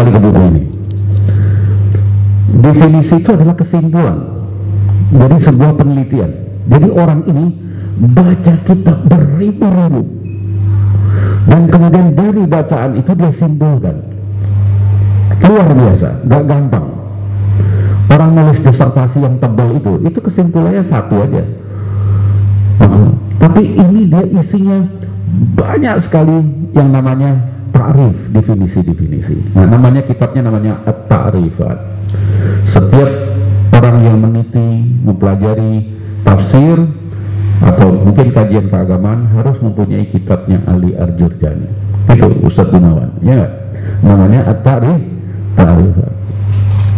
kembali ke ini. Definisi itu adalah kesimpulan dari sebuah penelitian. Jadi orang ini baca kitab beribu-ribu. Dan kemudian dari bacaan itu dia simpulkan. Luar biasa, gak gampang. Orang nulis disertasi yang tebal itu itu kesimpulannya satu aja. Tapi ini dia isinya banyak sekali yang namanya ta'rif, definisi-definisi nah namanya kitabnya namanya at-ta'rifat setiap orang yang meniti, mempelajari tafsir atau mungkin kajian keagamaan harus mempunyai kitabnya Ali Arjurjani itu Ustaz Gunawan ya namanya at-ta'rif ta'rifat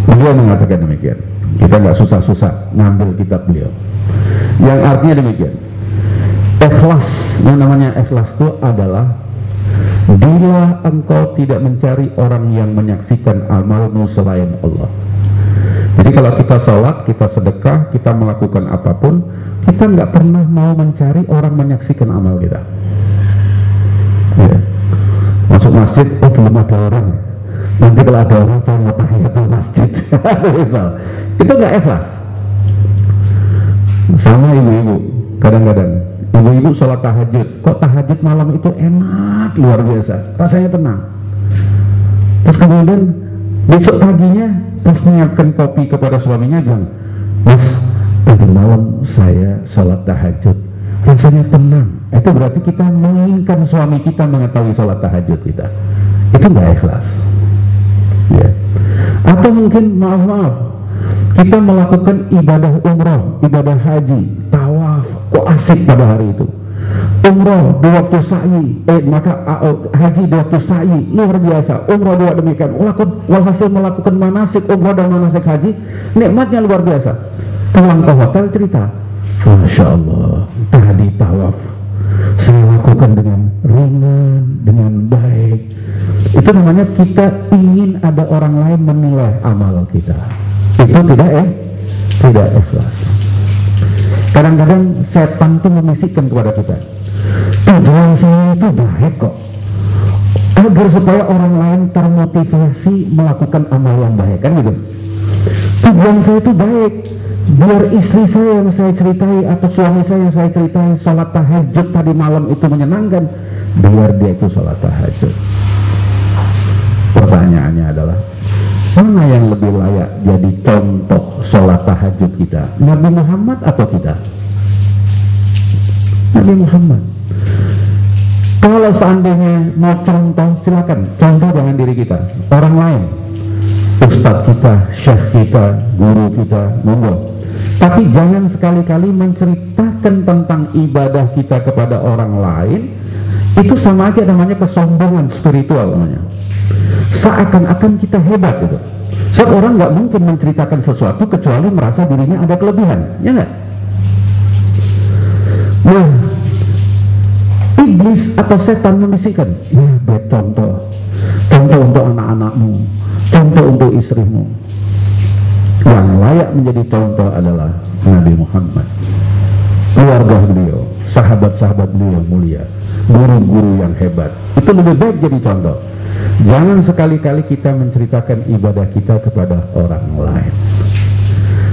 Beliau mengatakan demikian. Kita nggak susah-susah ngambil kitab beliau. Yang artinya demikian. Ikhlas, yang namanya ikhlas itu adalah bila engkau tidak mencari orang yang menyaksikan amalmu selain Allah. Jadi kalau kita sholat, kita sedekah, kita melakukan apa pun, kita nggak pernah mau mencari orang menyaksikan amal kita. Ya. Masuk masjid, oh belum ada orang nanti kalau ada orang saya mau tahiyatul masjid itu nggak ikhlas sama ibu-ibu kadang-kadang ibu-ibu sholat tahajud. Kok tahajud malam itu enak? Luar biasa. Rasanya tenang. Terus kemudian besok paginya pas menyiapkan kopi kepada suaminya bilang mas tadi malam saya sholat tahajud. Rasanya tenang. Itu berarti kita menginginkan suami kita mengetahui sholat tahajud kita. Itu nggak ikhlas. Ya. atau mungkin maaf maaf kita melakukan ibadah umroh ibadah haji tawaf kok asik pada hari itu? Umroh dua waktu sa'i eh maka uh, haji dua waktu sa'i. Luar biasa. Umroh dua demikian. Walhasil melakukan manasik umroh dan manasik haji nikmatnya luar biasa. Pulang ke hotel cerita Masya Allah tadi tawaf. Saya lakukan dengan ringan dengan baik. Itu namanya kita ingin ada orang lain menilai amal kita. Itu tidak eh tidak ikhlas kadang-kadang setan itu memisikkan kepada kita. Tujuan saya itu baik kok. Agar supaya orang lain termotivasi melakukan amal yang baik. Kan gitu? Tujuan saya itu baik. Biar istri saya yang saya ceritai atau suami saya yang saya ceritai sholat tahajud tadi malam itu menyenangkan biar dia itu sholat tahajud. Pertanyaannya adalah mana yang lebih layak jadi contoh sholat tahajud kita? Nabi Muhammad atau kita Nabi Muhammad. Kalau seandainya mau contoh silakan. Contoh dengan diri kita. Orang lain. Ustadz kita, syekh kita, guru kita, monggo. Tapi jangan sekali-kali menceritakan tentang ibadah kita kepada orang lain. Itu sama aja namanya kesombongan spiritual namanya seakan-akan kita hebat gitu. Seorang nggak mungkin menceritakan sesuatu kecuali merasa dirinya ada kelebihan ya nggak? Nah iblis atau setan membisikkan ya buat contoh. Contoh untuk anak-anakmu. Contoh untuk istrimu. Yang layak menjadi contoh adalah Nabi Muhammad. Keluarga beliau sahabat-sahabat beliau mulia guru-guru yang hebat. Itu lebih baik jadi contoh jangan sekali-kali kita menceritakan ibadah kita kepada orang lain.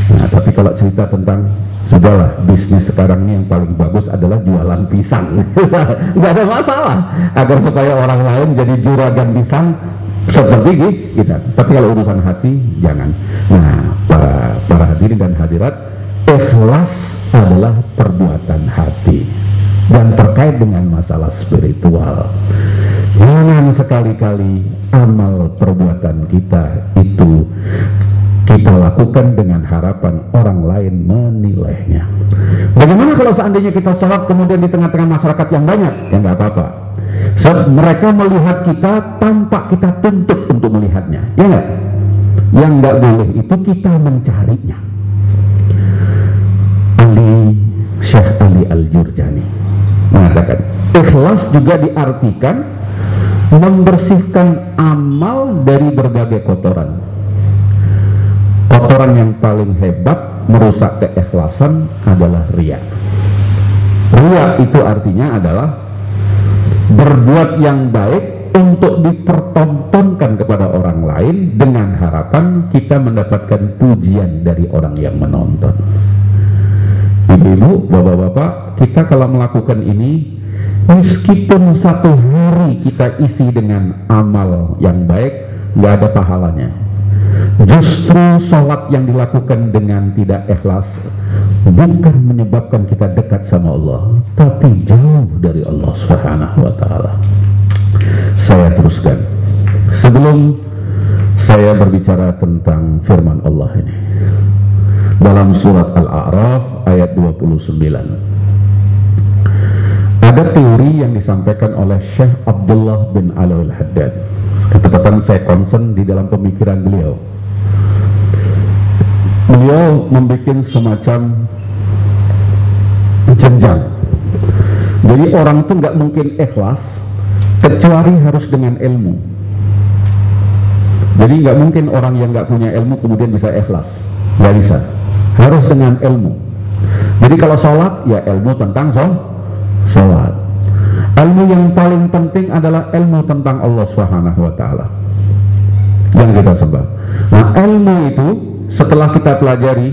Nah tapi kalau cerita tentang sudahlah bisnis sekarang ini yang paling bagus adalah jualan pisang. Nggak ada masalah. Agar supaya orang lain jadi juragan pisang seperti kita. Tapi kalau urusan hati jangan. Nah para para hadirin dan hadirat ikhlas adalah perbuatan hati. Dan terkait dengan masalah spiritual jangan sekali-kali amal perbuatan kita itu kita lakukan dengan harapan orang lain menilainya. Bagaimana kalau seandainya kita sholat kemudian di tengah-tengah masyarakat yang banyak? Ya nggak apa-apa. So, mereka melihat kita tanpa kita tuntut untuk melihatnya. Ya nggak? Yang nggak boleh itu kita mencarinya. Ali Syekh Ali Al-Jurjani mengatakan ikhlas juga diartikan membersihkan amal dari berbagai kotoran kotoran yang paling hebat merusak keikhlasan adalah ria ria itu artinya adalah berbuat yang baik untuk dipertontonkan kepada orang lain dengan harapan kita mendapatkan pujian dari orang yang menonton. Ibu-ibu, bapak-bapak, kita kalau melakukan ini meskipun satu hari kita isi dengan amal yang baik, nggak ada pahalanya. Justru sholat yang dilakukan dengan tidak ikhlas bukan menyebabkan kita dekat sama Allah, tapi jauh dari Allah Subhanahu wa taala. Saya teruskan. Sebelum saya berbicara tentang firman Allah ini. Dalam surat Al-A'raf ayat 29. Ada teori yang disampaikan oleh Syekh Abdullah bin Alawil Haddad. Ketepatan saya concern di dalam pemikiran beliau. Beliau membuat semacam jenjang. Jadi orang itu nggak mungkin ikhlas kecuali harus dengan ilmu. Jadi nggak mungkin orang yang nggak punya ilmu kemudian bisa ikhlas. Nggak bisa. Harus dengan ilmu. Jadi kalau sholat ya ilmu tentang sholat ilmu yang paling penting adalah ilmu tentang Allah Subhanahu Wa Taala. Yang kita sembah. Nah ilmu itu setelah kita pelajari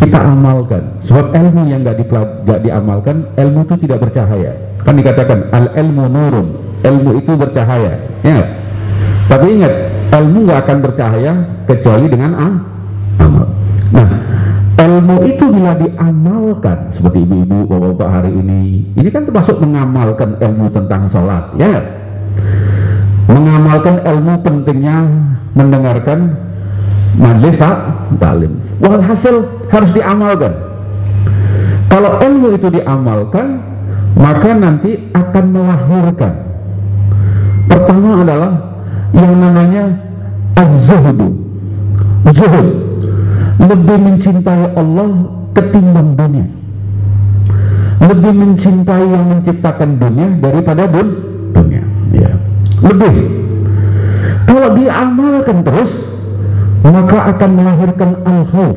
kita amalkan. Sebab ilmu yang gak, gak diamalkan ilmu itu tidak bercahaya. Kan dikatakan al ilmu nurun. Ilmu itu bercahaya. Ya. Tapi ingat ilmu gak akan bercahaya kecuali dengan ah, amal. Nah ilmu itu bila diamalkan seperti ibu-ibu bapak-bapak hari ini ini kan termasuk mengamalkan ilmu tentang sholat ya mengamalkan ilmu pentingnya mendengarkan majelis tak talim. Walhasil harus diamalkan. Kalau ilmu itu diamalkan maka nanti akan melahirkan. Pertama adalah yang namanya az-zuhdu. Zuhud lebih mencintai Allah ketimbang dunia. Lebih mencintai yang menciptakan dunia daripada dun dunia. Ya. Lebih. Kalau diamalkan terus maka akan melahirkan al-khawf.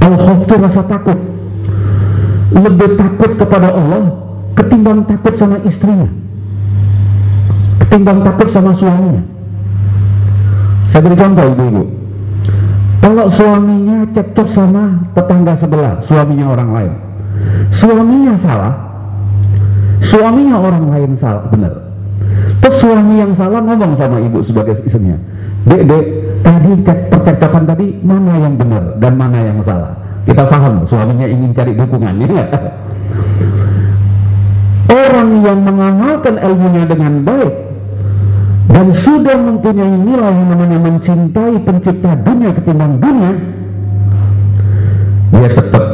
Al-khawf itu rasa takut. Lebih takut kepada Allah ketimbang takut sama istrinya. Ketimbang takut sama suaminya. Saya beri contoh ibu-ibu kalau suaminya cekcok sama tetangga sebelah suaminya orang lain. Suaminya salah suaminya orang lain salah benar. Terus suami yang salah ngomong sama ibu sebagai istrinya dek dek tadi percakapan tadi mana yang benar dan mana yang salah? Kita paham suaminya ingin cari dukungannya orang yang mengamalkan ilmunya dengan baik dan sudah mempunyai nilai yang namanya mencintai pencipta dunia ketimbang dunia dia tetap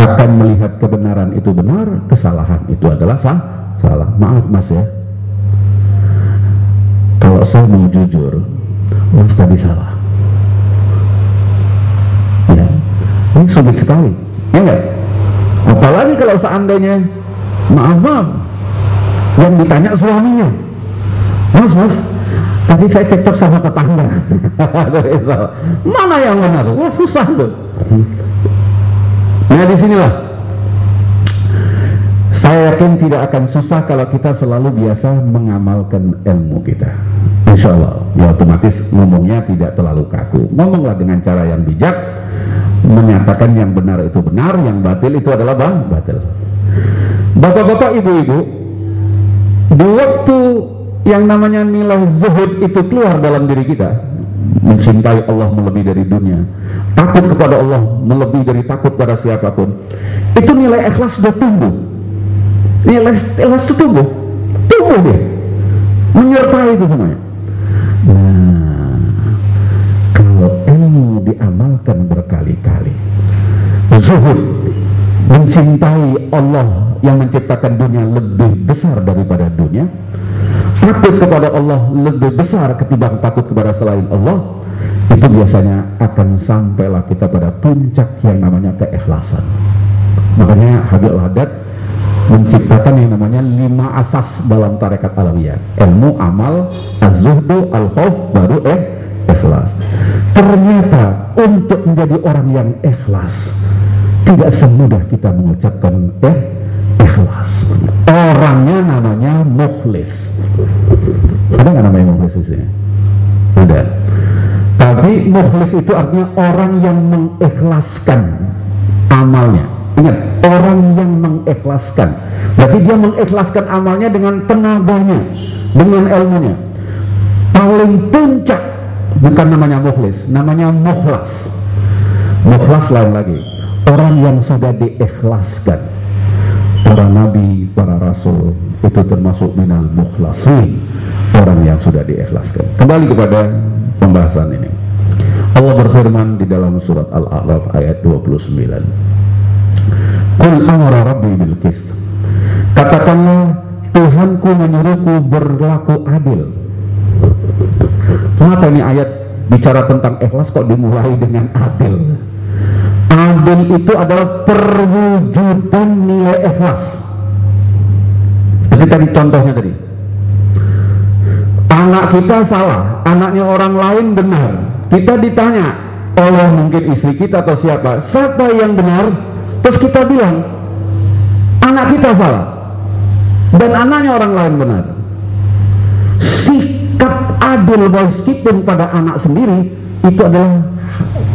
akan melihat kebenaran itu benar kesalahan itu adalah sah salah. Maaf mas ya. Kalau saya mau jujur Mas tadi salah. Ya ini sulit sekali. Ya enggak apalagi kalau seandainya maaf maaf yang ditanya suaminya mas mas tadi saya cekcok sama tetangga. Mana yang benar? Wah susah tuh nah di sinilah saya yakin tidak akan susah kalau kita selalu biasa mengamalkan ilmu kita. Insya Allah ya otomatis ngomongnya tidak terlalu kaku. Ngomonglah dengan cara yang bijak menyatakan yang benar itu benar yang batil itu adalah bang batil. Bapak-bapak ibu-ibu di waktu yang namanya nilai zuhud itu keluar dalam diri kita. Mencintai Allah melebihi dari dunia. Takut kepada Allah melebihi dari takut pada siapa pun. Itu nilai ikhlas sudah tumbuh. Nilai ikhlas itu tumbuh. Tumbuh dia. Menyertai itu semuanya. Nah, kalau ilmu diamalkan berkali-kali, zuhud mencintai Allah yang menciptakan dunia lebih besar daripada dunia, takut kepada Allah lebih besar ketimbang takut kepada selain Allah, itu biasanya akan sampailah kita pada puncak yang namanya keikhlasan. Makanya Habib Al-Haddad menciptakan yang namanya lima asas dalam tarekat alawiyah. Ilmu, amal, az-zuhdu, al-khawf, baru eh, ikhlas. Ternyata untuk menjadi orang yang ikhlas tidak semudah kita mengucapkan eh, ikhlas. Orangnya namanya mukhlis Ada nggak namanya mukhlis di sini? Ada. Tapi mukhlis itu artinya orang yang mengikhlaskan amalnya. Ingat, orang yang mengikhlaskan. Berarti dia mengikhlaskan amalnya dengan tenaganya, dengan ilmunya. Paling puncak bukan namanya mukhlis, namanya mukhlas. Mukhlas lain lagi. Orang yang sudah diikhlaskan. Para nabi, para rasul itu termasuk minal mukhlasin. Orang yang sudah diikhlaskan. Kembali kepada pembahasan ini. Allah berfirman di dalam surat Al-A'raf ayat 29. Qul amara rabbi bil qist. Katakanlah Tuhanku menyuruhku berlaku adil. Kenapa ini ayat bicara tentang ikhlas kok dimulai dengan adil? Adil itu adalah perwujudan nilai ikhlas. Jadi tadi contohnya tadi. Anak kita salah, anaknya orang lain benar. Kita ditanya oleh mungkin istri kita atau siapa, siapa yang benar? Terus kita bilang, anak kita salah. Dan anaknya orang lain benar. Sikap adil meskipun pada anak sendiri itu adalah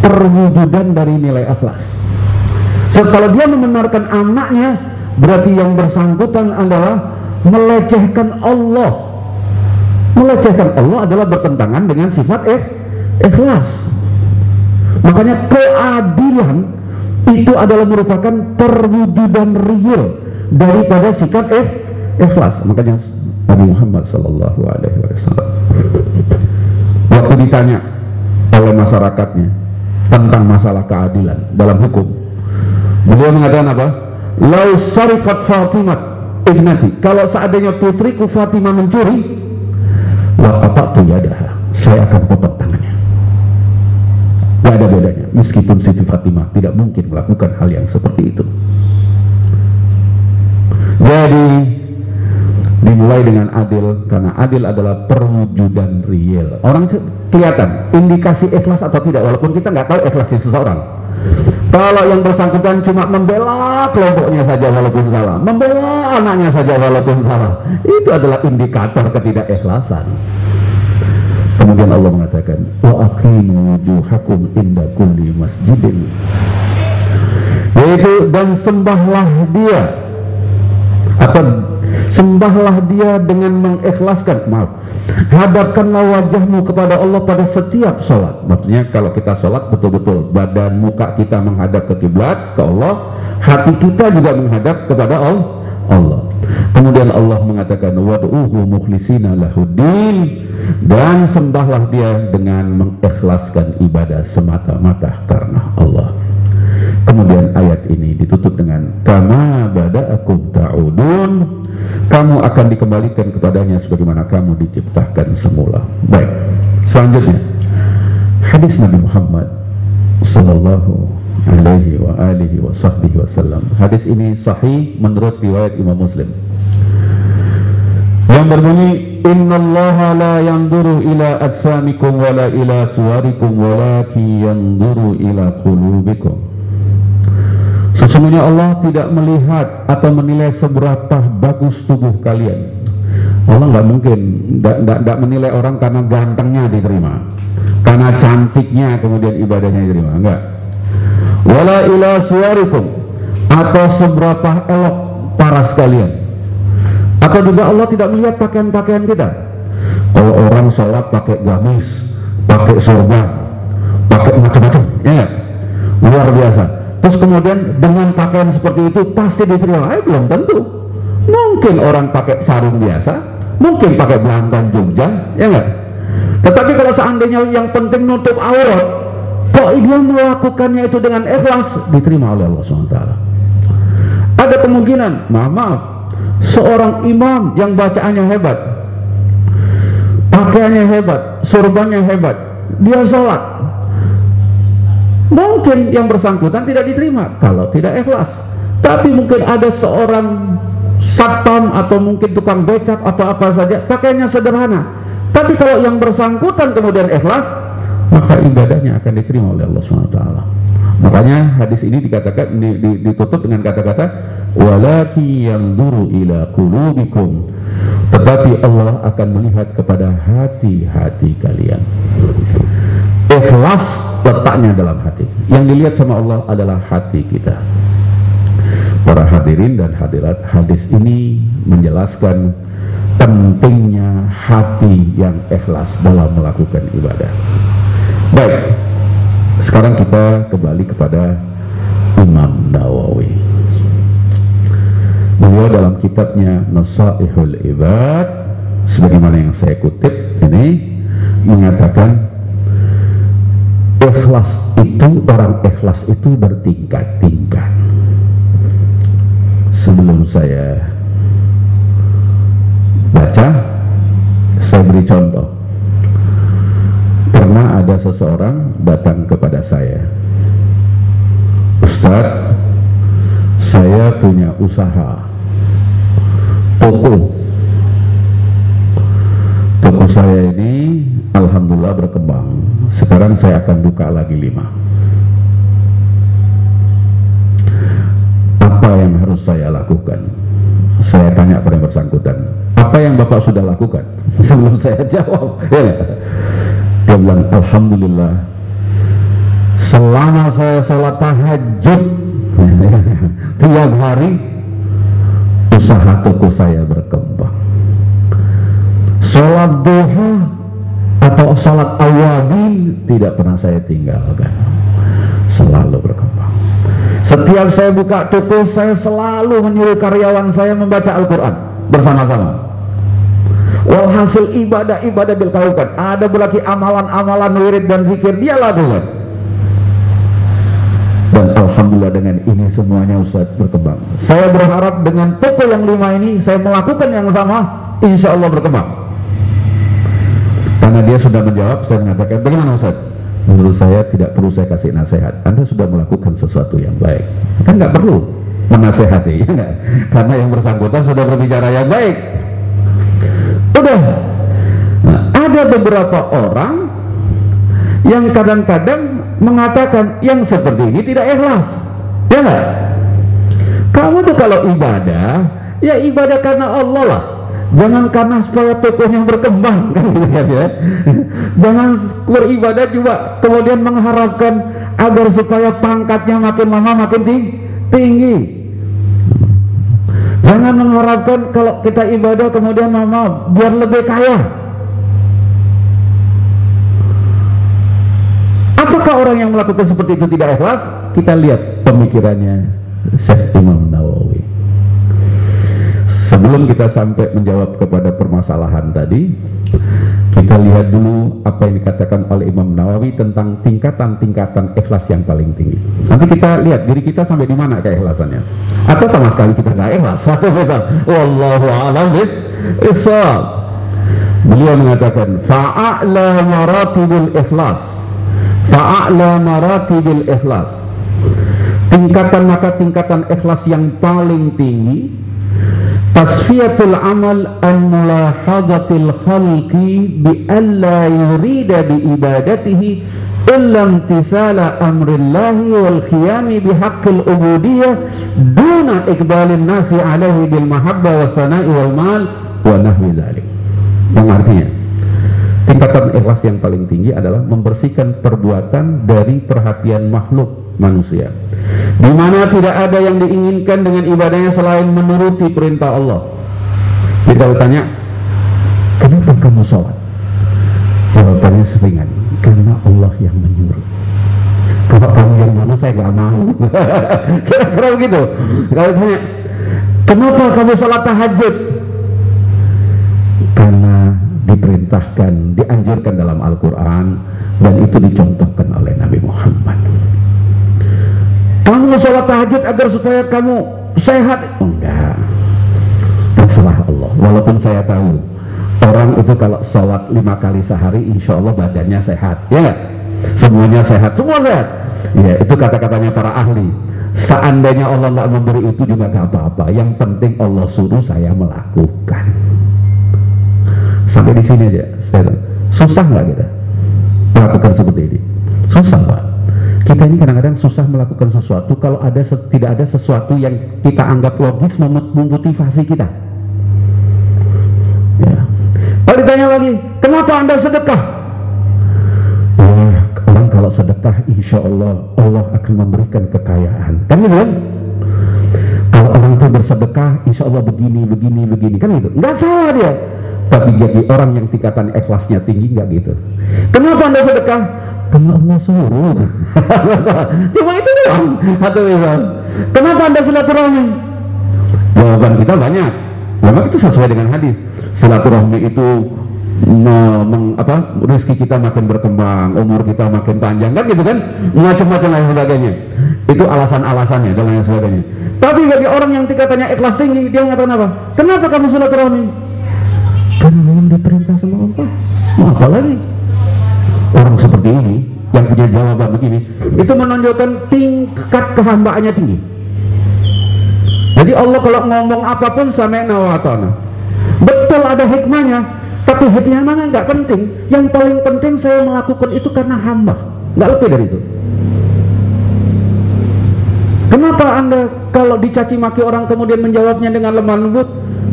perwujudan dari nilai ikhlas. Kalau dia membenarkan anaknya, berarti yang bersangkutan adalah melecehkan Allah. Melecehkan Allah adalah bertentangan dengan sifat eh, ikhlas. Makanya keadilan itu adalah merupakan perwujudan real daripada sikap eh, ikhlas. Makanya Nabi Muhammad Sallallahu Alaihi Wasallam waktu ditanya oleh masyarakatnya tentang masalah keadilan dalam hukum, beliau mengatakan apa? Lau sarikat Fatimah ibnati. Kalau seandainya putriku Fatimah mencuri, wa apa yadaha. Saya akan potong tangannya. Gak ada bedanya. Meskipun Siti Fatimah tidak mungkin melakukan hal yang seperti itu. Jadi dimulai dengan adil karena adil adalah perwujudan real. Orang kelihatan indikasi ikhlas atau tidak walaupun kita nggak tahu ikhlasnya seseorang. Kalau yang bersangkutan cuma membela kelompoknya saja walaupun salah, membela anaknya saja walaupun salah, itu adalah indikator ketidakikhlasan. Kemudian Allah mengatakan, wa aqimu wujuhakum inda kulli masjidin. Yaitu dan sembahlah dia atau sembahlah dia dengan mengikhlaskan. Maaf. Hadapkanlah wajahmu kepada Allah pada setiap sholat maksudnya kalau kita sholat betul-betul badan muka kita menghadap ke kiblat ke Allah. Hati kita juga menghadap kepada Allah. Allah. Kemudian Allah mengatakan wad'uhu mukhlisina lahuddin. Dan sembahlah dia dengan mengikhlaskan ibadah semata-mata karena Allah Kemudian ayat ini ditutup dengan kama bada'akum ta'udun kamu akan dikembalikan kepadanya sebagaimana kamu diciptakan semula. Baik. Selanjutnya hadis Nabi Muhammad sallallahu alaihi wa alihi wa sahbihi wasallam. Hadis ini sahih menurut riwayat Imam Muslim. Yang berbunyi Innallaha la yanduru ila atsamikum wala ila suwarikum walaki yanduru ila qulubikum Sesungguhnya Allah tidak melihat atau menilai seberapa bagus tubuh kalian. Allah nggak mungkin tidak menilai orang karena gantengnya diterima, karena cantiknya kemudian ibadahnya diterima. Enggak. Wala ila suarikum atau seberapa elok para sekalian. Atau juga Allah tidak melihat pakaian-pakaian kita. Kalau orang sholat pakai gamis, pakai sorban, pakai macam-macam, ya luar biasa Terus kemudian dengan pakaian seperti itu pasti diterima? Eh, belum tentu. Mungkin orang pakai sarung biasa, mungkin pakai belantan Jogja, ya enggak? Tetapi kalau seandainya yang penting nutup aurat, kok dia melakukannya itu dengan ikhlas, diterima oleh Allah SWT. Ada kemungkinan, maaf, maaf, seorang imam yang bacaannya hebat, pakaiannya hebat, surbannya hebat, dia sholat, Mungkin yang bersangkutan tidak diterima kalau tidak ikhlas. Tapi mungkin ada seorang satpam atau mungkin tukang becak atau apa saja pakainya sederhana. Tapi kalau yang bersangkutan kemudian ikhlas, maka ibadahnya akan diterima oleh Allah SWT. Makanya hadis ini dikatakan ditutup dengan kata-kata walaki yang duru ila kulubikum tetapi Allah akan melihat kepada hati-hati kalian ikhlas letaknya dalam hati. Yang dilihat sama Allah adalah hati kita. Para hadirin dan hadirat hadis ini menjelaskan pentingnya hati yang ikhlas dalam melakukan ibadah. Baik sekarang kita kembali kepada Imam Nawawi. Beliau dalam kitabnya Nasaihul Ibad sebagaimana yang saya kutip ini mengatakan ikhlas itu orang ikhlas itu bertingkat-tingkat. Sebelum saya baca saya beri contoh. Pernah ada seseorang datang kepada saya. Ustadz saya punya usaha toko. Toko saya ini Alhamdulillah berkembang. Sekarang saya akan buka lagi lima. Apa yang harus saya lakukan? Saya tanya pada yang bersangkutan apa yang bapak sudah lakukan? Sebelum saya jawab. Ya. Dia bilang Alhamdulillah selama saya sholat tahajud tiap hari usaha toko saya berkembang. Sholat duha atau sholat awabin tidak pernah saya tinggalkan. Selalu berkembang. Setiap saya buka toko saya selalu menyuruh karyawan saya membaca Al-Quran. Bersama-sama. Walhasil ibadah-ibadah bil ada berlaki amalan-amalan wirid dan zikir. Dia lakukan dan Alhamdulillah dengan ini semuanya Ustaz berkembang. Saya berharap dengan toko yang lima ini saya melakukan yang sama insya Allah berkembang karena dia sudah menjawab saya mengatakan bagaimana Ustaz? Menurut saya tidak perlu saya kasih nasihat. Anda sudah melakukan sesuatu yang baik. Kan nggak perlu menasehati ya karena yang bersangkutan sudah berbicara yang baik. Udah. Nah, ada beberapa orang yang kadang-kadang mengatakan yang seperti ini tidak ikhlas. Ya gak? kamu tuh kalau ibadah ya ibadah karena Allah lah jangan karena supaya tokohnya berkembang. Kan gitu ya. Jangan beribadah juga. Kemudian mengharapkan agar supaya pangkatnya makin lama makin tinggi. Jangan mengharapkan kalau kita ibadah kemudian mama biar lebih kaya. Apakah orang yang melakukan seperti itu tidak ikhlas? Kita lihat pemikirannya Syekh Imam Nawawi. Sebelum kita sampai menjawab kepada permasalahan tadi, kita lihat dulu apa yang dikatakan oleh Imam Nawawi tentang tingkatan-tingkatan ikhlas yang paling tinggi. Nanti kita lihat diri kita sampai di mana keikhlasannya. Atau sama sekali kita nggak ikhlas. Wallahu a'lam bishawab. Beliau mengatakan fa'a'la maratibul ikhlas fa'a'la maratibil ikhlas tingkatan maka tingkatan ikhlas yang paling tinggi تصفية العمل أن ملاحظة الخلق بألا يريد بإبادته إلا امتثال أمر الله والقيام بحق العبودية دون إقبال الناس عليه بالمحبة والثناء والمال ونحو ذلك. Yang Tingkatan ikhlas yang paling tinggi adalah membersihkan perbuatan dari perhatian makhluk manusia. Di mana tidak ada yang diinginkan dengan ibadahnya selain menuruti perintah Allah. Kita bertanya, kenapa kamu sholat? Jawabannya seringan, karena Allah yang menyuruh. Kalau kamu yang mana saya gak mau. Kira-kira begitu. Kalau tanya, kenapa kamu sholat tahajud? Diperintahkan, dianjurkan dalam Al-Quran dan itu dicontohkan oleh Nabi Muhammad. Kamu sholat tahajud agar supaya kamu sehat? Enggak. Terserah Allah. Walaupun saya tahu orang itu kalau sholat lima kali sehari, insya Allah badannya sehat. Ya, semuanya sehat, semua sehat. Ya, itu kata-katanya para ahli. Seandainya Allah nggak memberi itu juga nggak apa-apa. Yang penting Allah suruh saya melakukan sampai di sini aja saya susah nggak kita melakukan seperti ini susah pak kita ini kadang-kadang susah melakukan sesuatu kalau ada tidak ada sesuatu yang kita anggap logis memotivasi kita Lalu ditanya lagi, kenapa anda sedekah? Ya, orang kalau sedekah, insya Allah Allah akan memberikan kekayaan. Kan gitu kan? Kalau orang itu bersedekah, insya Allah begini, begini, begini, kan gitu. Nggak salah dia. Tapi jadi orang yang tingkatan ikhlasnya tinggi nggak gitu. Kenapa anda sedekah? Karena Allah suruh. Cuma itu doang. Atau misal, kenapa anda silaturahmi? Jawaban kita banyak. Memang itu sesuai dengan hadis. Silaturahmi itu me, meng, apa rezeki kita makin berkembang, umur kita makin panjang, kan gitu kan? Macam-macam lain sebagainya. Itu alasan-alasannya dan lain sebagainya. Tapi bagi orang yang tingkatannya ikhlas tinggi, dia mengatakan apa? Kenapa kamu silaturahmi? Karena memang diperintah sama Allah. Mau apa lagi? Orang seperti ini yang punya jawaban begini, itu menunjukkan tingkat kehambaannya tinggi. Jadi Allah kalau ngomong apa pun sama nawatana. Betul ada hikmahnya, tapi hikmahnya mana nggak penting. Yang paling penting saya melakukan itu karena hamba, nggak lebih dari itu. Kenapa anda kalau dicaci maki orang kemudian menjawabnya dengan lemah lembut?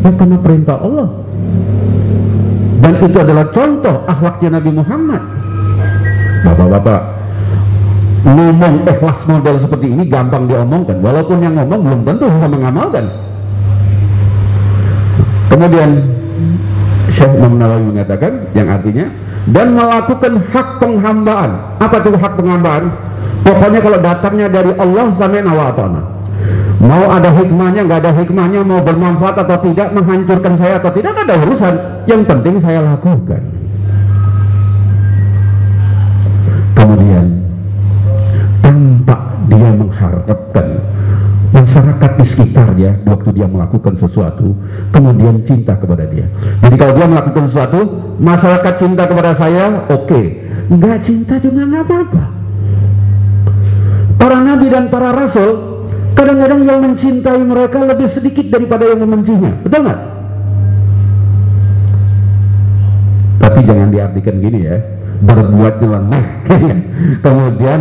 Ya karena perintah Allah. Dan itu adalah contoh akhlaknya Nabi Muhammad. Bapak-bapak, ngomong ikhlas model seperti ini gampang diomongkan. Walaupun yang ngomong belum tentu bisa mengamalkan. Kemudian Syekh Imam Nawawi mengatakan yang artinya dan melakukan hak penghambaan. Apa itu hak penghambaan? Pokoknya kalau datangnya dari Allah sampai nawatana mau ada hikmahnya nggak ada hikmahnya mau bermanfaat atau tidak menghancurkan saya atau tidak ada urusan. Yang penting saya lakukan. Kemudian tanpa dia mengharapkan masyarakat di sekitarnya waktu dia melakukan sesuatu kemudian cinta kepada dia. Jadi kalau dia melakukan sesuatu masyarakat cinta kepada saya oke. Okay. nggak cinta juga nggak apa-apa. Para nabi dan para rasul kadang-kadang yang mencintai mereka lebih sedikit daripada yang membencinya. Betul nggak? tapi jangan diartikan gini ya. Berbuat nyeleneh kemudian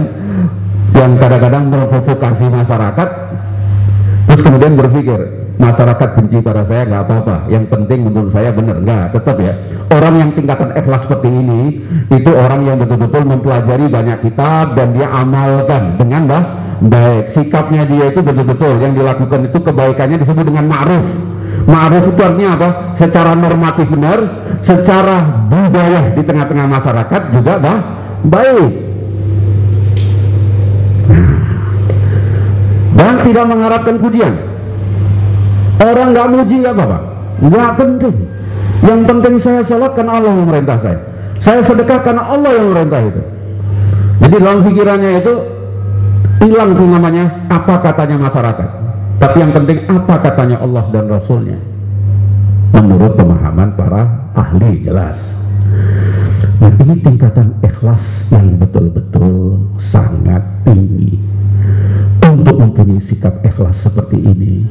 yang kadang-kadang memprovokasi masyarakat terus kemudian berpikir masyarakat benci pada saya nggak apa-apa. Yang penting menurut saya benar. Nggak tetap ya. Orang yang tingkatan ikhlas seperti ini itu orang yang betul-betul mempelajari banyak kitab dan dia amalkan. Dengan bah, baik sikapnya dia itu betul-betul yang dilakukan itu kebaikannya disebut dengan ma'ruf. Ma'ruf itu artinya apa? Secara normatif benar secara budaya di tengah-tengah masyarakat juga bah, baik. Dan tidak mengharapkan pujian. Orang nggak muji nggak apa-apa. Nggak penting. Yang penting saya sholat karena Allah memerintah saya. Saya sedekah karena Allah yang memerintah itu. Jadi dalam pikirannya itu hilang tuh namanya apa katanya masyarakat. Tapi yang penting apa katanya Allah dan Rasulnya. Menurut pemahaman para ahli jelas. Nah ini tingkatan ikhlas yang betul-betul sangat tinggi. Untuk mempunyai sikap ikhlas seperti ini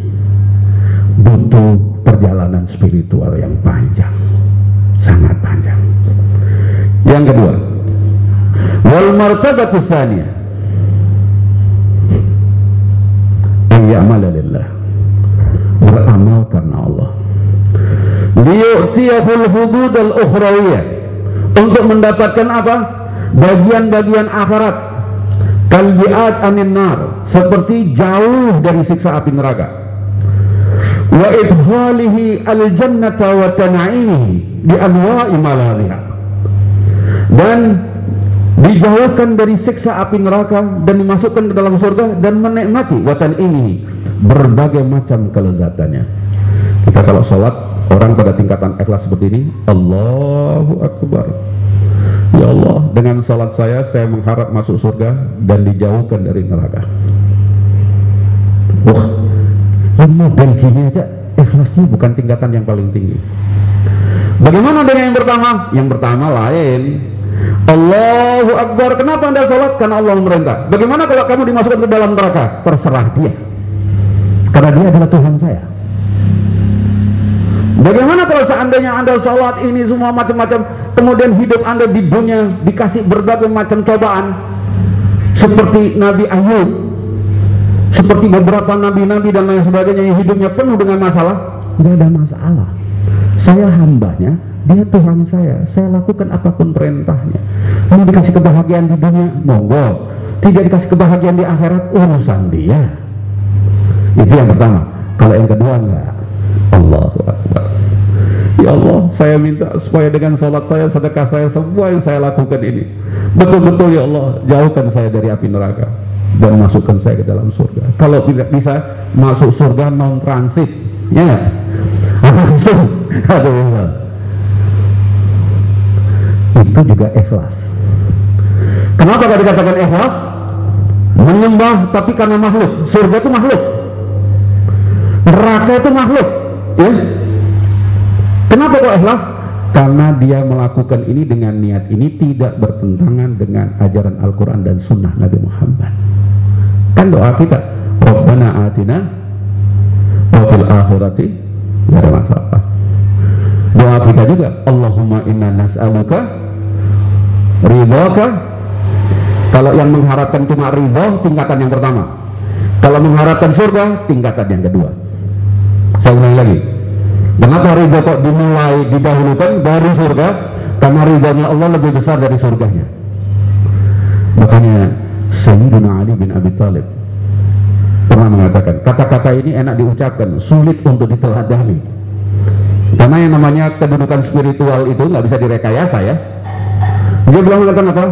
butuh perjalanan spiritual yang panjang. Sangat panjang. Yang kedua wal martabatu tsaniyah ya'mala lillah beramal karena Allah liyu'tiyahul hudud al-ukhrawiyah untuk mendapatkan apa? Bagian-bagian akhirat. Kalbiat anin nar seperti jauh dari siksa api neraka. Wa idhalihi al jannata wa tana'imihi bi anwa'i malaliha. Dan dijauhkan dari siksa api neraka dan dimasukkan ke dalam surga dan menikmati watan ini berbagai macam kelezatannya kita kalau sholat orang pada tingkatan ikhlas seperti ini Allahu Akbar Ya Allah, dengan salat saya saya mengharap masuk surga dan dijauhkan dari neraka. Wah, model gini aja ikhlasnya bukan tingkatan yang paling tinggi. Bagaimana dengan yang pertama? Yang pertama lain. Allahu Akbar. Kenapa anda sholat? Karena Allah memerintah. Bagaimana kalau kamu dimasukkan ke dalam neraka? Terserah dia. Karena dia adalah Tuhan saya. Bagaimana kalau seandainya anda sholat ini semua macam-macam kemudian hidup anda di dunia dikasih berbagai macam cobaan seperti Nabi Ayub seperti beberapa nabi-nabi dan lain sebagainya yang hidupnya penuh dengan masalah tidak ada masalah saya hambanya dia Tuhan saya saya lakukan apa pun perintahnya. Mau dikasih kebahagiaan di dunia? Monggo. Tidak dikasih kebahagiaan di akhirat? Urusan dia. Itu yang pertama. Kalau yang kedua enggak. Allahu Akbar. Ya Allah, saya minta supaya dengan sholat saya, sedekah saya, semua yang saya lakukan ini betul-betul ya Allah, jauhkan saya dari api neraka dan masukkan saya ke dalam surga. Kalau tidak bisa masuk surga non transit, ya langsung. Aduh, itu juga ikhlas. Kenapa kalau dikatakan ikhlas? Menyembah tapi karena makhluk. Surga itu makhluk. Neraka itu makhluk. Ya, Kenapa kok ikhlas? Karena dia melakukan ini dengan niat ini tidak bertentangan dengan ajaran Al-Quran dan Sunnah Nabi Muhammad. Kan doa kita, Rabbana atina wa fil akhirati gak ada masalah. Doa kita juga, Allahumma inna nas'aluka ridhaka kalau yang mengharapkan cuma ridho tingkatan yang pertama kalau mengharapkan surga tingkatan yang kedua saya ulangi lagi Kenapa ridho kok dimulai didahulukan dari surga? Karena ridhonya Allah lebih besar dari surganya. Makanya Sayyidina Ali bin Abi Thalib pernah mengatakan kata-kata ini enak diucapkan, sulit untuk diteladani. Karena yang namanya kedudukan spiritual itu nggak bisa direkayasa ya. Dia bilang mengatakan apa?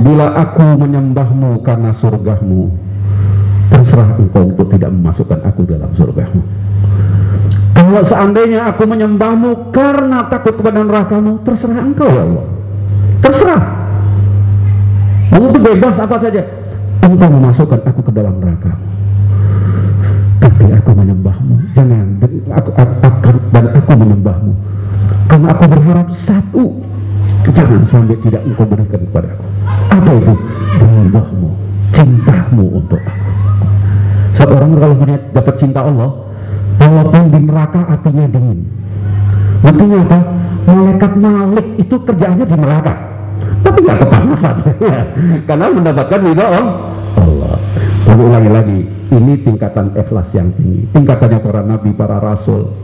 Bila aku menyembahmu karena surgamu, terserah engkau untuk tidak memasukkan aku dalam surgamu. Kalau seandainya aku menyembahmu karena takut kepada nerakamu, terserah engkau ya Allah. Terserah. Mau itu bebas apa saja. Engkau memasukkan aku ke dalam neraka. Tapi aku menyembahmu. Jangan. Aku, akan dan aku menyembahmu. Karena aku berharap satu. Jangan sampai tidak engkau berikan kepada aku. Apa itu? Ridhomu. Cintamu untuk aku. Seorang kalau melihat dapat cinta Allah, walaupun di neraka apinya dingin buktinya apa? malaikat malik itu kerjaannya di neraka tapi nggak kepanasan karena mendapatkan ridho Allah Lalu ulangi lagi ini tingkatan ikhlas yang tinggi tingkatannya para nabi, para rasul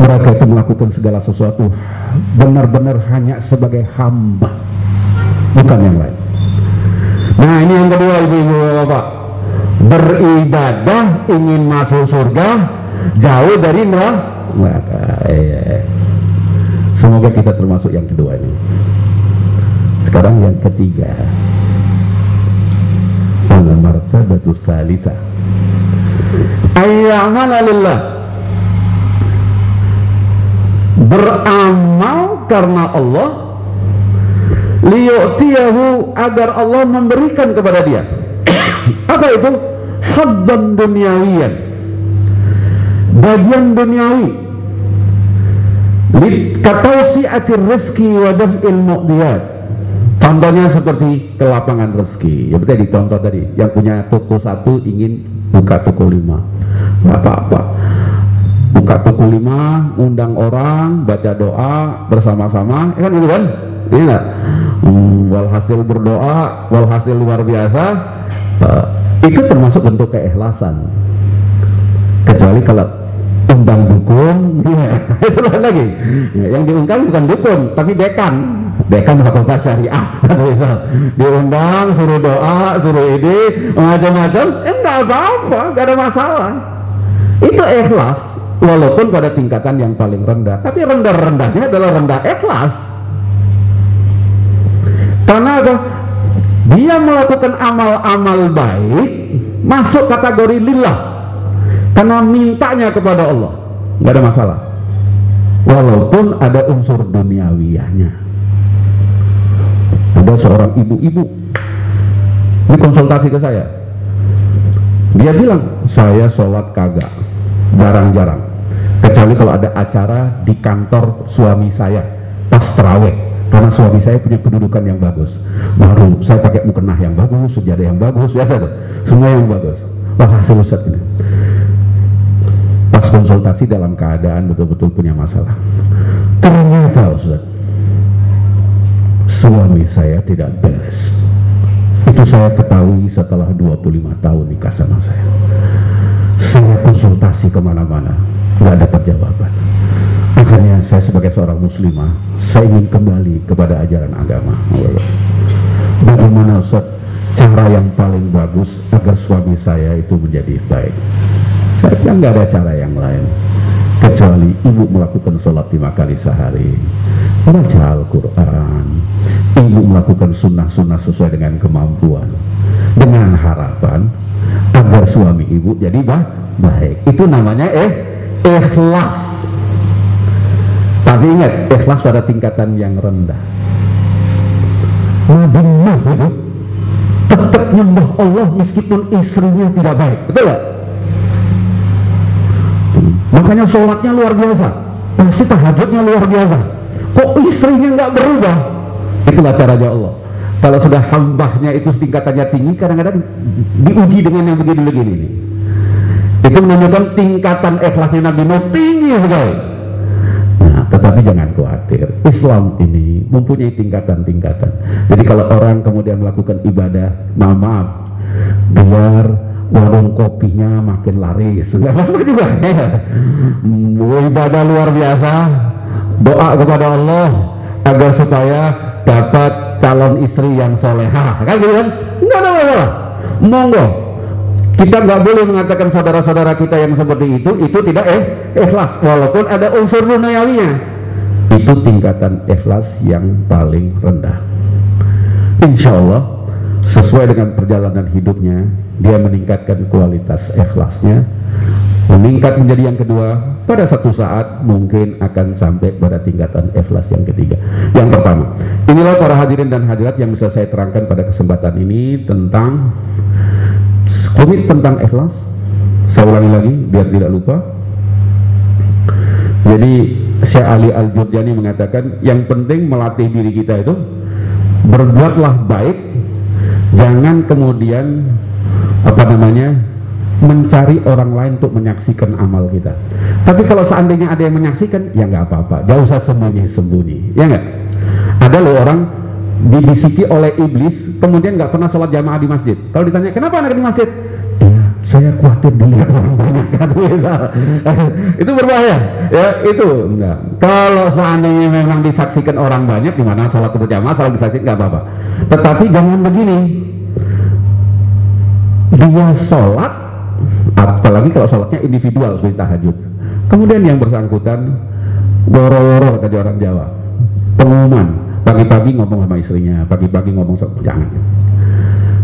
mereka itu melakukan segala sesuatu benar-benar hanya sebagai hamba bukan yang lain nah ini yang kedua ibu-ibu bapak beribadah ingin masuk surga jauh dari neraka. Eh, semoga kita termasuk yang kedua ini. Sekarang yang ketiga. Al-martabatu salisa. Ayyamana lillah. Beramal karena Allah liyu'tiyahu agar Allah memberikan kepada dia. Apa itu? Haddan duniawiyan. Bagian duniawi. Katausiatir rezeki wa daf'il mu'diyat contohnya seperti kelapangan rezeki. Ya betul dicontoh tadi. Yang punya toko satu ingin buka toko lima. Nggak apa-apa buka toko lima undang orang baca doa bersama-sama. Ya kan itu kan? Iya hmm, walhasil berdoa walhasil luar biasa. Uh, itu termasuk bentuk keikhlasan. Kecuali kalau undang dukun ya, itu lagi. Ya, yang diundang bukan dukun tapi dekan. Dekan fakultas syariah. Diundang suruh doa suruh ide macam-macam. Eh enggak apa-apa enggak ada masalah. Itu ikhlas walaupun pada tingkatan yang paling rendah. Tapi rendah-rendahnya adalah rendah ikhlas. Karena apa? Dia melakukan amal-amal baik masuk kategori lillah. Karena mintanya kepada Allah. Nggak ada masalah. Walaupun ada unsur duniawiyahnya ada seorang ibu-ibu. Ini konsultasi ke saya. Dia bilang saya sholat kagak. Jarang-jarang kecuali kalau ada acara di kantor suami saya pas terawih. Karena suami saya punya kedudukan yang bagus. Baru saya pakai mukena yang bagus sejadah yang bagus biasa tuh. Semua yang bagus. Wah hasil Ustaz ini. Pas konsultasi dalam keadaan betul-betul punya masalah. Ternyata Ustaz suami saya tidak beres. Itu saya ketahui setelah 25 tahun nikah sama saya. Saya konsultasi ke mana-mana nggak dapat jawaban. Makanya saya sebagai seorang muslimah saya ingin kembali kepada ajaran agama. Bagaimana Ustaz cara yang paling bagus agar suami saya itu menjadi baik? Saya kira nggak ada cara yang lain. Kecuali ibu melakukan sholat lima kali sehari baca Al-Quran. Ibu melakukan sunnah-sunnah sesuai dengan kemampuan dengan harapan agar suami ibu jadi baik. Itu namanya eh ikhlas. Tapi ingat ikhlas pada tingkatan yang rendah. Nabi tetap nyembah Allah meskipun istrinya tidak baik. Betul gak? makanya sholatnya luar biasa. Pasti tahajudnya luar biasa. Kok istrinya nggak berubah? Itulah caranya Allah. Kalau sudah hambahnya itu tingkatannya tinggi kadang-kadang diuji dengan yang begini-begini itu menunjukkan tingkatan ikhlasnya Nabi Nuh tinggi sekali. Nah tetapi jangan khawatir Islam ini mempunyai tingkatan-tingkatan. Jadi kalau orang kemudian melakukan ibadah maaf, maaf biar warung kopinya makin laris. Nggak apa-apa juga. Ibadah luar biasa. Doa kepada Allah agar supaya dapat calon istri yang soleha. Kan gitu kan? Nggak ada masalah. Monggo kita nggak boleh mengatakan saudara-saudara kita yang seperti itu itu tidak eh ikhlas. Walaupun ada unsur duniawinya. Itu tingkatan ikhlas yang paling rendah. Insya Allah sesuai dengan perjalanan hidupnya dia meningkatkan kualitas ikhlasnya. Meningkat menjadi yang kedua pada satu saat mungkin akan sampai pada tingkatan ikhlas yang ketiga. Yang pertama inilah para hadirin dan hadirat yang bisa saya terangkan pada kesempatan ini tentang komit tentang ikhlas saya ulangi lagi biar tidak lupa jadi Syekh Ali Al-Jurjani mengatakan yang penting melatih diri kita itu berbuatlah baik jangan kemudian apa namanya mencari orang lain untuk menyaksikan amal kita. Tapi kalau seandainya ada yang menyaksikan, ya nggak apa-apa, gak usah sembunyi-sembunyi, ya nggak? Ada loh orang dibisiki oleh iblis, kemudian nggak pernah sholat jamaah di masjid. Kalau ditanya kenapa anak di masjid, saya khawatir dilihat orang banyak kan itu berbahaya ya itu. Enggak kalau seandainya memang disaksikan orang banyak di mana sholat berjamaah sholat disaksikan nggak apa-apa. Tetapi jangan begini. Dia sholat apalagi kalau sholatnya individual seperti tahajud. Kemudian yang bersangkutan woro-woro tadi orang Jawa. Pengumuman. Pagi-pagi ngomong sama istrinya pagi-pagi ngomong sama jangan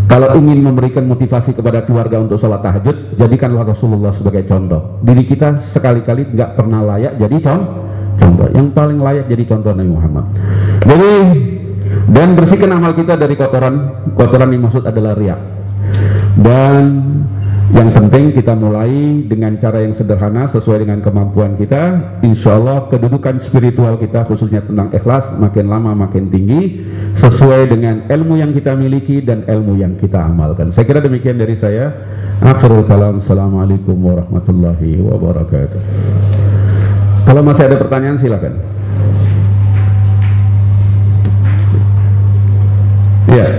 kalau ingin memberikan motivasi kepada keluarga untuk sholat tahajud, jadikanlah Rasulullah sebagai contoh. Diri kita sekali-kali nggak pernah layak jadi contoh. Yang paling layak jadi contoh Nabi Muhammad. Jadi dan bersihkan amal kita dari kotoran. Kotoran yang maksud adalah riak. Dan yang penting kita mulai dengan cara yang sederhana sesuai dengan kemampuan kita. Insya Allah kedudukan spiritual kita khususnya tentang ikhlas makin lama makin tinggi sesuai dengan ilmu yang kita miliki dan ilmu yang kita amalkan. Saya kira demikian dari saya. Akhirul kalam. Assalamualaikum warahmatullahi wabarakatuh. Kalau masih ada pertanyaan silakan. Ya. Yeah.